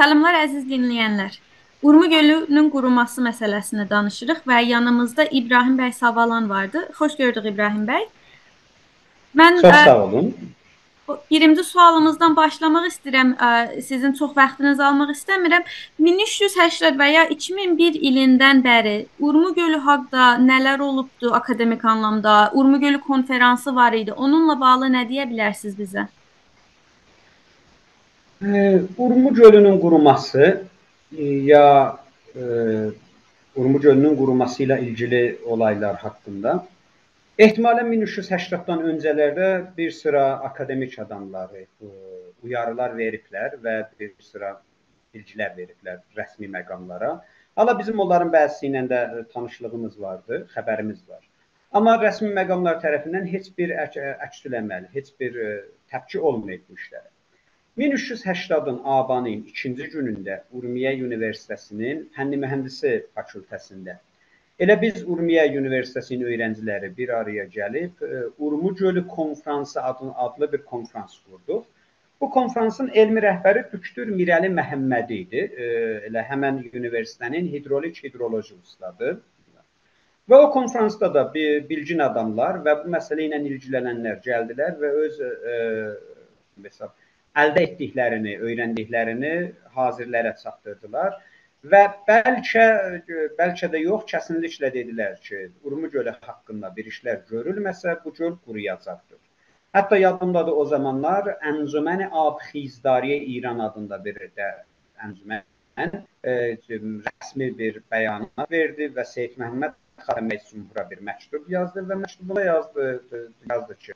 Salamlar əziz dinləyənlər. Urmu gölünün quruması məsələsini danışırıq və yanımızda İbrahim bəy Savalan vardı. Xoş gördük İbrahim bəy. Mən Çox sağ olun. Birinci sualımızdan başlamaq istəyirəm. Sizin çox vaxtınızı almaq istəmirəm. 1380 və ya 2001 ilindən bəri Urmu gölü haqqında nələr olubdu akademik anlamda? Urmu gölü konfransı var idi. Onunla bağlı nə deyə bilərsiniz bizə? Urmu gölünün quruması e, ya e, Urmu gölünün quruması ilə ilgili olaylar haqqında ehtimalən 1380-dan öncələrdə bir sıra akademik adamları e, uyarılar veriblər və bir sıra bilgilər veriblər rəsmi məqamlara. Hala bizim onların bəzisi ilə də tanışlığımız vardı, xəbərimiz var. Amma rəsmi məqamlar tərəfindən heç bir əksüləməli, heç bir təpki olmayıb bu işlərə. 1380-ın abanın 2-ci günündə Urmiya Universitetinin Fənni Mühəndisi fakültəsində elə biz Urmiya Universitetinin öyrənciləri bir araya gəlib e, Urmu Gölü konfransı adlı, adlı bir konfrans qurduq. Bu konfransın elmi rəhbəri Dükdür Mirəli Məhəmməd idi. E, elə həmən universitetin hidrolik hidroloji ustadı. Və o konfransda da bir bilgin adamlar və bu məsələ ilə ilgilənənlər gəldilər və öz e, məsəl əldə etdiklərini, öyrəndiklərini hazirlərə çatdırdılar və bəlkə bəlkə də yox, kəsinliklə dedilər ki, Urmu gölü haqqında bir işlər görülməsə bu göl quruyacaqdır. Hətta yadımdadır o zamanlar Əncüməni Abxizdariyə İran adında bir də əncümən e, rəsmi bir bəyanat verdi və Seyid Məhəmməd Xatəməy Sumhura bir məktub yazdı və məktubda yazdı yazdı ki,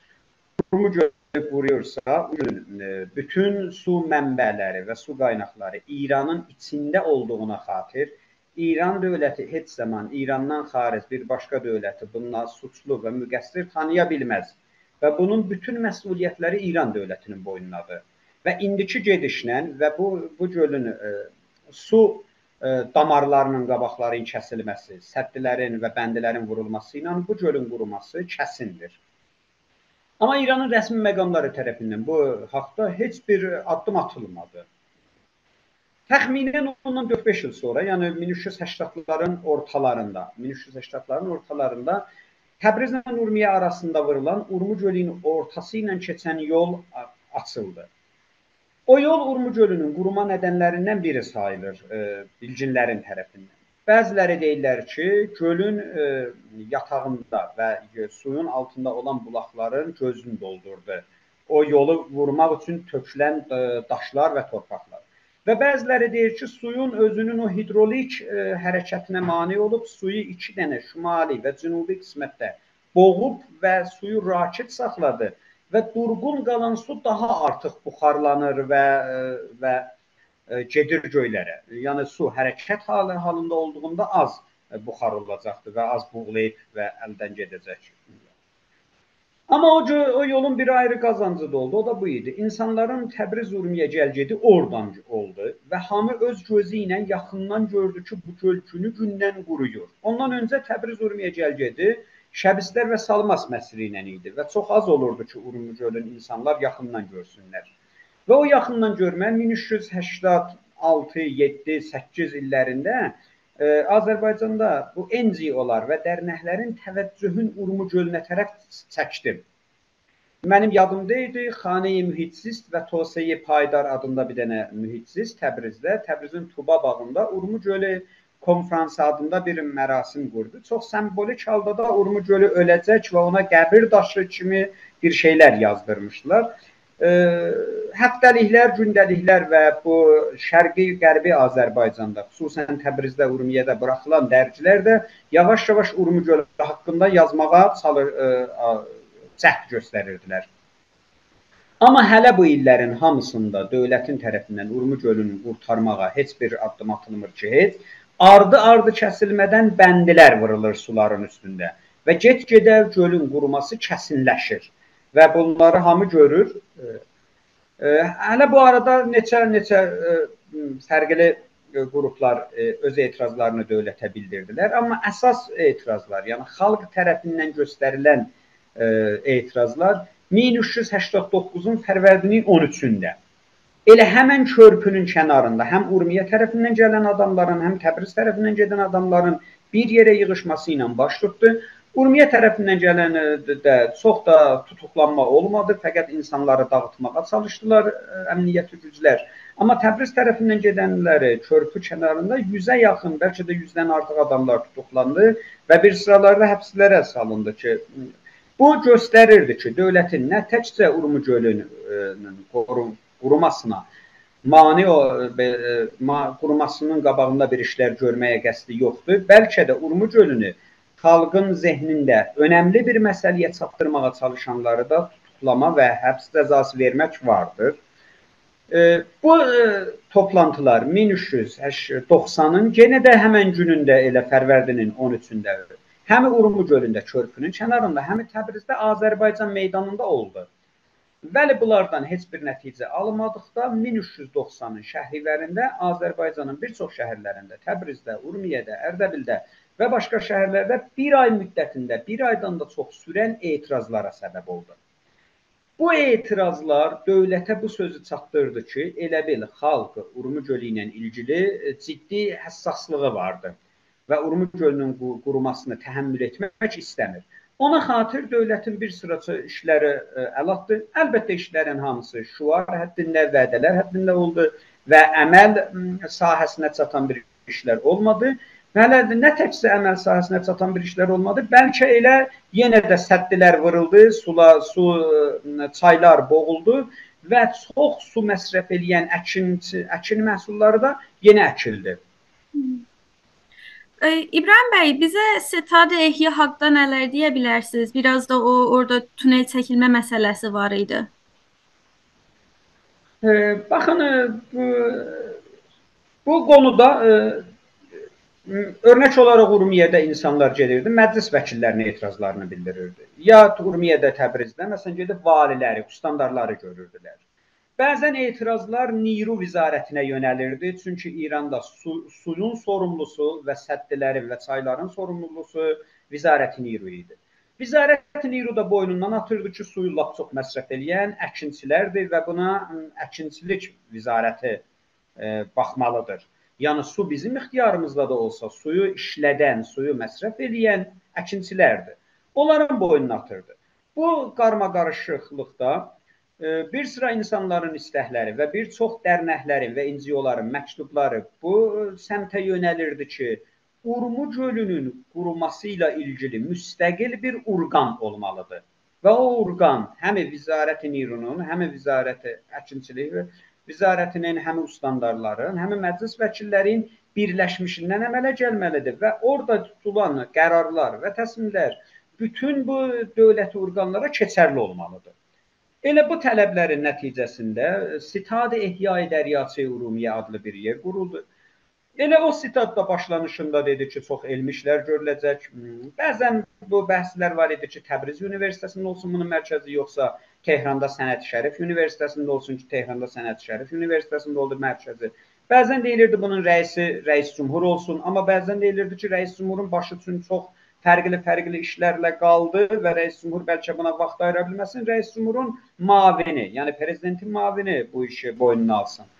Urmu gölü quruyorsa, e, bütün su mənbələri və su qaynaqları İranın içində olduğuna xatir İran dövləti heç zaman İrandan xaric bir başqa dövləti bundan suçlu və müqəssir tanıya bilməz və bunun bütün məsuliyyətləri İran dövlətinin boyundadır. Və indiki gedişlə və bu bu gölün e, su e, damarlarının qabaqlarının kəsilməsi, səddlərin və bəndələrin vurulması ilə bu gölün quruması kəsindir. Amma İranın rəsmi məqamları tərəfindən bu haqda heç bir addım atılmadı. Təxminən ondan 4-5 il sonra, yəni 1380-ların ortalarında, 1380-ların ortalarında Təbrizlə Urmiyə arasında vurulan Urmu gölünün ortası ilə keçən yol açıldı. O yol Urmu gölünün quruma nədənlərindən biri sayılır e, bilginlərin tərəfindən. Bəziləri deyirlər ki, gölün e, yatağında və suyun altında olan bulaqların gözünü doldurdu. O yolu vurmaq üçün tökülən e, daşlar və torpaqlar. Və bəziləri deyir ki, suyun özünün o hidrolik e, hərəkətinə mane olub, suyu iki dənə şimali və cənubi qismətdə boğub və suyu rakit saxladı və durğun qalan su daha artıq buxarlanır və e, və E, gedir göylərə. Yəni su hərəkət halı halında olduğunda az e, buxar olacaqdır və az buğlayıb və əldən gedəcək. Amma o, o yolun bir ayrı qazancı da oldu. O da bu idi. İnsanların Təbriz Urmiyə gəlgedi oradan oldu və hamı öz gözü ilə yaxından gördü ki, bu göl günü gündən quruyur. Ondan öncə Təbriz Urmiyə gəlgedi Şəbistlər və Salmas məsri ilə idi və çox az olurdu ki, Urmiya gölün insanlar yaxından görsünlər. Və o yaxından görmə 1386, 7, 8 illərində ə, Azərbaycanda bu NGO-lar və dərnəklərin təvəccühün Urmu gölünə tərəf çəkdi. Mənim yadımda idi Xanəyi Mühitsist və Toseyi Paydar adında bir dənə mühitsist Təbrizdə, Təbrizin Tuba bağında Urmu gölü konfransı adında bir mərasim qurdu. Çox simvolik halda da Urmu gölü öləcək və ona qəbir daşı kimi bir şeylər yazdırmışdılar həftəliklər, gündəliklər və bu şərqi, qərbi Azərbaycanda, xüsusən Təbrizdə, Urmiyədə buraxılan dərgilər də yavaş-yavaş Urmu gölü haqqında yazmağa çalır, cəhd göstərirdilər. Amma hələ bu illərin hamısında dövlətin tərəfindən Urmu gölünü qurtarmağa heç bir addım atılmır ki, heç ardı-ardı kəsilmədən bəndilər vurulur suların üstündə və get-gedə gölün quruması kəsinləşir və bunları hamı görür. E, e, hələ bu arada neçə-neçə e, fərqli qruplar öz etirazlarını dövlətə bildirdilər, amma əsas etirazlar, yəni xalq tərəfindən göstərilən etirazlar 1389-un Fərvərdinin 13-ündə Elə həmən körpünün kənarında həm Urmiya tərəfindən gələn adamların, həm Təbriz tərəfindən gedən adamların bir yerə yığılması ilə baş tutdu. Urmiya tərəfindən gələn də çox da tutuqlanma olmadı, fəqət insanları dağıtmağa çalışdılar əmniyyət güclər. Amma Təbriz tərəfindən gedənləri körpü kənarında 100-ə yaxın, bəlkə də 100-dən artıq adamlar tutuqlandı və bir sıralarda həbslərə salındı ki, bu göstərirdi ki, dövlətin nə təkcə Urmu gölünün qurumasına, mane o e, qurumasının qabağında bir işlər görməyə qəsdi yoxdur, bəlkə də Urmu gölünü xalqın zehnində önəmli bir məsələyə çatdırmağa çalışanları da tutuqlama və həbs cəzası vermək vardır. E, bu e, toplantılar 1390-ın yenə də həmən günündə elə Fərvərdinin 13-ündə həm Urmu gölündə körpünün kənarında, həm Təbrizdə Azərbaycan meydanında oldu. Bəli, bunlardan heç bir nəticə alınmadıqda 1390-ın şəhrilərində Azərbaycanın bir çox şəhərlərində, Təbrizdə, Urmiyədə, Ərdəbildə və başqa şəhərlərdə bir ay müddətində, bir aydan da çox sürən etirazlara səbəb oldu. Bu etirazlar dövlətə bu sözü çatdırdı ki, elə bil xalq Urmu gölü ilə ilgili e, ciddi həssaslığı vardı və Urmu gölünün qurumasını təhəmmül etmək istəmir. Ona xatir dövlətin bir sıra işləri e, əl atdı. Əlbəttə işlərin hamısı şuar həddində, vədələr həddində oldu və əməl sahəsinə çatan bir işlər olmadı. Hələ nə təkcə əməl sahəsinə çatan bir işlər olmadı, bəlkə elə yenə də səddilər vuruldu, sula, su, çaylar boğuldu və çox su məsrəf eləyən əkin, əkin məhsulları da yenə əkildi. İbrahim bəy, bizə Setad Ehya haqqında nələr deyə bilərsiniz? Biraz da o orada tunel çəkilmə məsələsi var idi. Baxın, bu, bu konuda Örnək olaraq Urmiyədə insanlar gedirdi, məclis vəkillərinə etirazlarını bildirirdi. Ya Urmiyədə, Təbrizdə məsələn gedib valiləri, kustandarları görürdülər. Bəzən etirazlar Niru vizarətinə yönəlirdi, çünki İranda su, suyun sorumlusu və səddləri və çayların sorumlusu vizarət Niru idi. Vizarət Niru da boynundan atırdı ki, suyu lap çox məsrəf eləyən əkinçilərdir və buna əkinçilik vizarəti e, baxmalıdır. Yəni su bizim ixtiyarımızda da olsa, suyu işlədən, suyu məsrəf edən əkinçilərdir. Onların boynuna atırdı. Bu qarma-qarışıqlıqda e, bir sıra insanların istəkləri və bir çox dərnəklərin və NGO-ların məktubları bu səmtə yönəlirdi ki, Urmu gölünün quruması ilə ilgili müstəqil bir orqan olmalıdır. Və o orqan həm Vizarət-i Nirunun, həm Vizarət Əkinçilik vizarətinin həm ustandarların, həm məclis vəkillərin birləşmişindən əmələ gəlməlidir və orada tutulan qərarlar və təslimlər bütün bu dövlət orqanlara keçərli olmalıdır. Elə bu tələblərin nəticəsində Sitad-ı Ehya-i Dəryası Urumiyyə adlı bir yer quruldu. Elə o sitatda başlanışında dedi ki, çox elmi işlər görüləcək. Bəzən bu bəhslər var idi ki, Təbriz Universitetində olsun bunun mərkəzi, yoxsa Tehranda Sənət Şərif Universitetində olsun ki, Tehranda Sənət Şərif Universitetində oldu mərkəzi. Bəzən deyilirdi bunun rəisi rəis cümhur olsun, amma bəzən deyilirdi ki, rəis cümhurun başı üçün çox fərqli-fərqli işlərlə qaldı və rəis cümhur bəlkə buna vaxt ayıra bilməsin. Rəis cümhurun mavini, yəni prezidentin mavini bu işi boynuna alsın.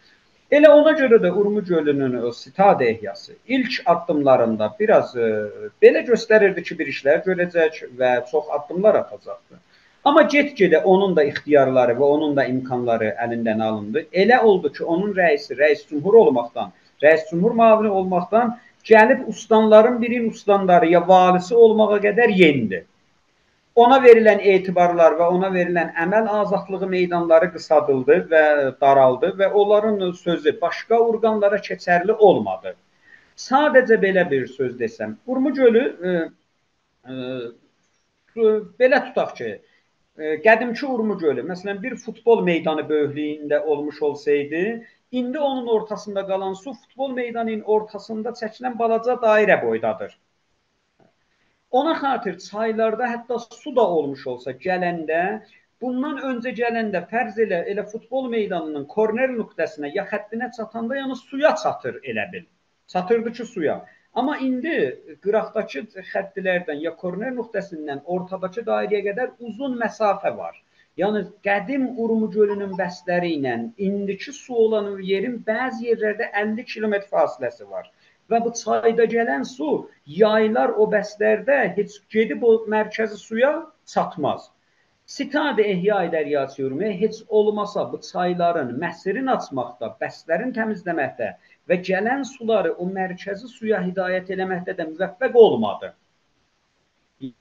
Elə ona görə də Urmu gölünün o Sitad ehyası ilk addımlarında biraz e, belə göstərirdi ki, bir işlər görəcək və çox addımlar atacaqdı. Amma get-gedə onun da ixtiyarları və onun da imkanları əlindən alındı. Elə oldu ki, onun rəisi, rəis cümhur olmaqdan, rəis cümhur müavini olmaqdan gəlib ustanların birinin ustanları ya valisi olmağa qədər yendi ona verilən etibarlar və ona verilən əməl azadlığı meydanları qısadıldı və daraldı və onların sözü başqa orqanlara keçərli olmadı. Sadəcə belə bir söz desəm, Urmu gölü e, e, belə tutaq ki, e, qədimki Urmu gölü, məsələn, bir futbol meydanı böyüklüyündə olmuş olsaydı, indi onun ortasında qalan su futbol meydanının ortasında çəkilən balaca dairə boydadır. Ona xatir çaylarda hətta su da olmuş olsa gələndə, bundan öncə gələndə fərz elə elə futbol meydanının korner nöqtəsinə ya xəttinə çatanda yəni suya çatır elə bil. Çatırdı ki suya. Amma indi qıraqdakı xəttilərdən ya korner nöqtəsindən ortadakı dairəyə qədər uzun məsafə var. Yəni qədim Urmu gölünün bəsləri ilə indiki su olan yerin bəzi yerlərdə 50 kilometr fasiləsi var. Və bu çayda gələn su yaylar o bəslərdə heç gedib o mərkəzi suya çatmaz. Sitad ehya edəriyyat yürümə heç olmasa bu çayların məsirin açmaqda, bəslərin təmizləməkdə və gələn suları o mərkəzi suya hidayət eləməkdə də müvəffəq olmadı.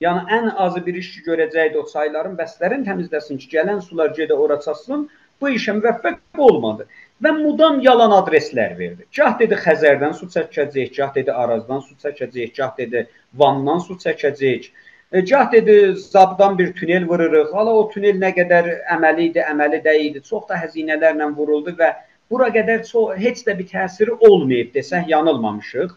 Yəni ən azı bir iş görəcəkdi o çayların bəslərin təmizləsin ki, gələn sular gedə ora çatsın. Bu işə müvəffəq olmadı və mudam yalan adreslər verdi. Gah dedi Xəzərdən su çəkəcəyik, gah dedi Arazdan su çəkəcəyik, gah dedi Vandan su çəkəcəyik. E, gah dedi zabdan bir tunel vururuq. Hala o tunel nə qədər əməli idi, əməli deyildi. Çox da həzinələrlə vuruldu və bura qədər çox heç də bir təsiri olmayıb desək yanılmamışıq.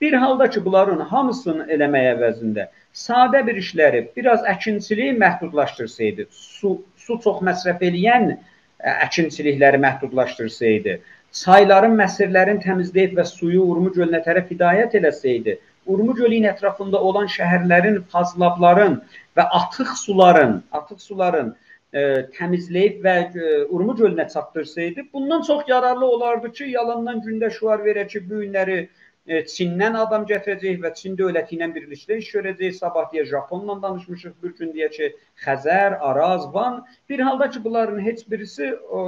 Bir halda ki, bunların hamısını eləmək əvəzində sadə bir işləri, biraz əkinçiliyi məhdudlaşdırsaydı, su su çox məsrəf eləyən e, əkinçilikləri məhdudlaşdırsaydı, çayların, məsirlərin təmizləyib və suyu Urmu gölünə tərəf hidayət eləsəydi, Urmu gölünün ətrafında olan şəhərlərin, fazlabların və atık suların, atık suların e, təmizləyib və e, Urmu gölünə çatdırsaydı, bundan çox yararlı olardı ki, yalandan gündə şuar verək ki, bu günləri e, Çindən adam gətirəcək və Çin dövləti ilə birlikdə iş görəcək. Sabah deyə Japonla danışmışıq, bir gün deyə ki, Xəzər, Araz, Van. Bir halda ki, bunların heç birisi e,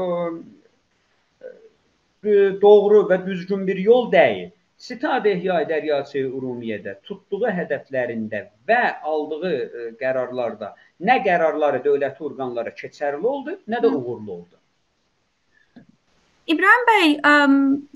e, doğru və düzgün bir yol deyil. Sitad ehya edəriyyatı ümumiyyədə tutduğu hədəflərində və aldığı ə, e, qərarlarda nə qərarları dövləti orqanlara keçərli oldu, nə də uğurlu oldu. İbrahim bəy, ə,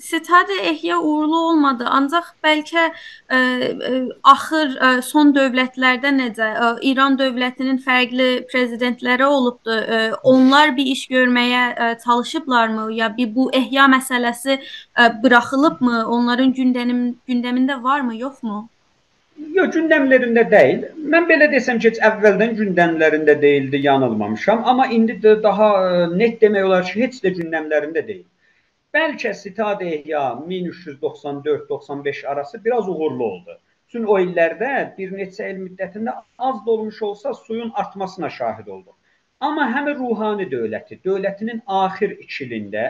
Sitad Ehya uğurlu olmadı, ancaq bəlkə ə, ə, axır ə, son dövlətlərdə necə ə, İran dövlətinin fərqli prezidentləri olubdu. Ə, onlar bir iş görməyə ə, çalışıblarmı? Ya bir bu ehya məsələsi ə, buraxılıbmı? Onların gündəmin gündəmində varmı, yoxmu? Yox, gündəmlərində deyil. Mən belə desəm ki, heç əvvəldən gündəmlərində deyildi, yanılmamışam, amma indi də daha net demək olar ki, heç də gündəmlərində deyil. Bəlkə Sitad Ehya 1394-95 arası biraz uğurlu oldu. Çünki o illərdə bir neçə il müddətində az da olmuş olsa suyun artmasına şahid olduq. Amma həmin ruhani dövləti, dövlətinin axir 2 ilində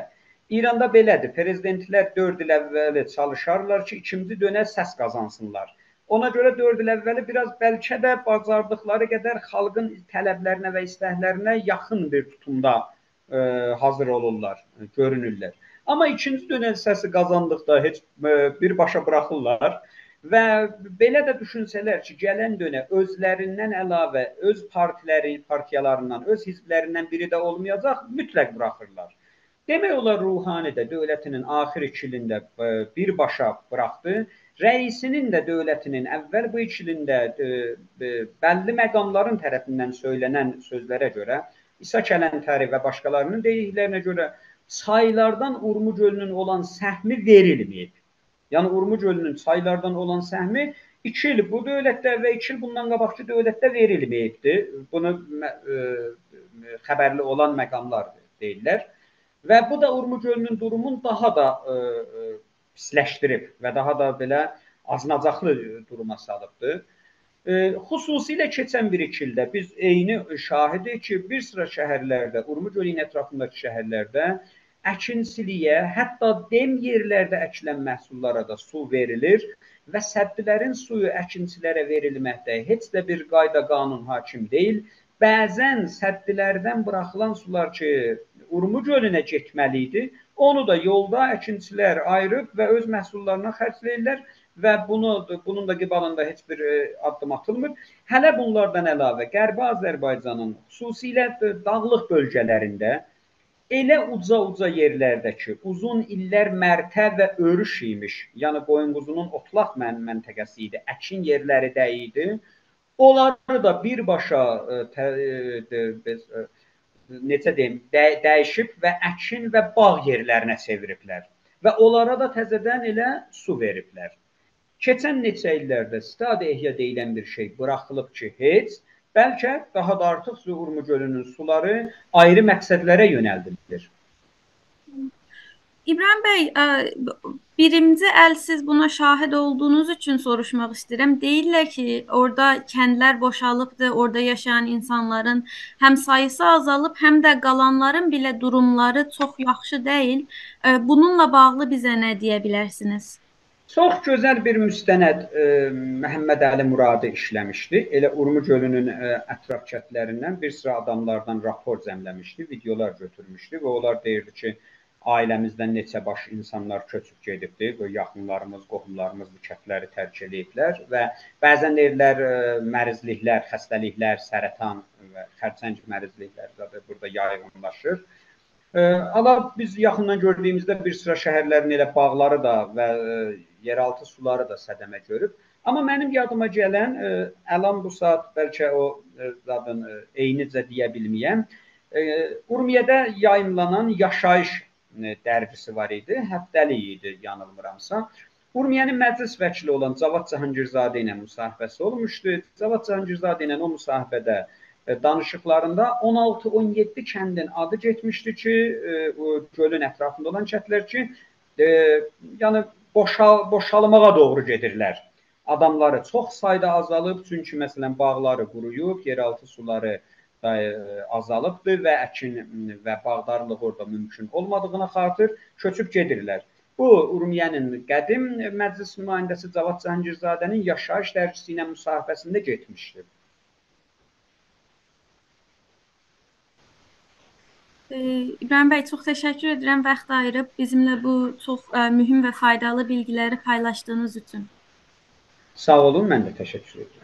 İranda belədir. Prezidentlər 4 il əvvəli çalışarlar ki, ikinci dönə səs qazansınlar. Ona görə 4 il əvvəli biraz bəlkə də bacardıqları qədər xalqın tələblərinə və istəklərinə yaxın bir tutumda ə, e, hazır olurlar, görünürlər. Amma ikinci dönəm səsi qazandıqda heç e, birbaşa buraxırlar və belə də düşünsələr ki, gələn dönə özlərindən əlavə öz partiləri, partiyalarından, öz hizblərindən biri də olmayacaq, mütləq buraxırlar. Demək olar Ruhani də dövlətinin axir 2 ilində e, birbaşa buraxdı. Rəisinin də dövlətinin əvvəl bu 2 ilində e, bəlli məqamların tərəfindən söylənən sözlərə görə İsa Kələntəri və başqalarının dediklərinə görə çaylardan Urmu gölünün olan səhmi verilməyib. Yəni Urmu gölünün çaylardan olan səhmi 2 il bu dövlətdə və 2 il bundan qabaqki dövlətdə verilməyibdi. Bunu e, xəbərli olan məqamlar deyirlər. Və bu da Urmu gölünün durumunu daha da e, e, pisləşdirib və daha da belə aznacaqlı duruma salıbdı. E, xüsusilə keçən bir iki ildə biz eyni şahidik ki, bir sıra şəhərlərdə, Urmu gölünün ətrafındakı şəhərlərdə əkinçiliyə, hətta dem yerlərdə əkilən məhsullara da su verilir və səddilərin suyu əkinçilərə verilməkdə heç də bir qayda qanun hakim deyil. Bəzən səddilərdən buraxılan sular ki, Urmu gölünə getməli idi, onu da yolda əkinçilər ayırıb və öz məhsullarına xərcləyirlər və bunu bunun da qibalında heç bir e, addım atılmır. Hələ bunlardan əlavə Qərbi Azərbaycanın xüsusilə dağlıq bölgələrində elə uca-uca yerlərdə ki, uzun illər mərtə və örüş imiş, yəni qoyun-quzunun otlaq mən məntəqəsi idi, əkin yerləri də idi. Onları da birbaşa e, ə, ə, ə, e, necə deyim, də, dəyişib və əkin və bağ yerlərinə çeviriblər və onlara da təzədən elə su veriblər. Keçən neçə illərdə stad ehya deyilən bir şey buraxılıb ki, heç bəlkə daha da artıq Zuhurmu gölünün suları ayrı məqsədlərə yönəldilir. İbrahim Bey, ə, birinci əl siz buna şahid olduğunuz üçün soruşmaq istəyirəm. Deyirlər ki, orada kəndlər boşalıbdı, orada yaşayan insanların həm sayısı azalıb, həm də qalanların belə durumları çox yaxşı deyil. Bununla bağlı bizə nə deyə bilərsiniz? Çox gözəl bir müstənəd e, Məhəmməd Əli Muradı işləmişdi. Elə Urmu gölünün e, ətraf kəndlərindən bir sıra adamlardan rapor cəmləmişdi, videolar götürmüşdü və onlar deyirdi ki, ailəmizdən neçə baş insanlar köçüb gedibdi. Bu yaxınlarımız, qohumlarımız bu kəndləri tərk ediblər və bəzən deyirlər e, mərizliklər, xəstəliklər, sərətan və xərçəng mərizlikləri də burada yayğınlaşır. E, ala biz yaxından gördüyümüzdə bir sıra şəhərlərin elə bağları da və e, yeraltı suları da sədəmə görüb. Amma mənim yadıma gələn Əlan bu saat bəlkə o zadın eynicə deyə bilməyəm. Urmiyədə yayımlanan yaşayış dərgisi var idi. Həftəlik idi yanılmıramsa. Urmiyənin məclis vəkili olan Cavad Cahangirzadə ilə müsahibəsi olmuşdu. Cavad Cahangirzadə ilə o müsahibədə e, danışıqlarında 16-17 kəndin adı getmişdi ki, e, gölün ətrafında olan kəndlər ki, e, yəni boşal boşalmağa doğru gedirlər. Adamları çox sayda azalıb, çünki məsələn bağları quruyub, yeraltı suları azalıbdır və əkin və bağdarlıq orada mümkün olmadığına xatir köçüb gedirlər. Bu Urmiyənin qədim məclis nümayəndəsi Cavad Cəhangirzadənin yaşayış dərgisi ilə müsahibəsində getmişdir. İbrahim bəy, çox təşəkkür edirəm vaxt ayırıb bizimlə bu çox ə, mühüm və faydalı bilgiləri paylaşdığınız üçün. Sağ olun, mən də təşəkkür edirəm.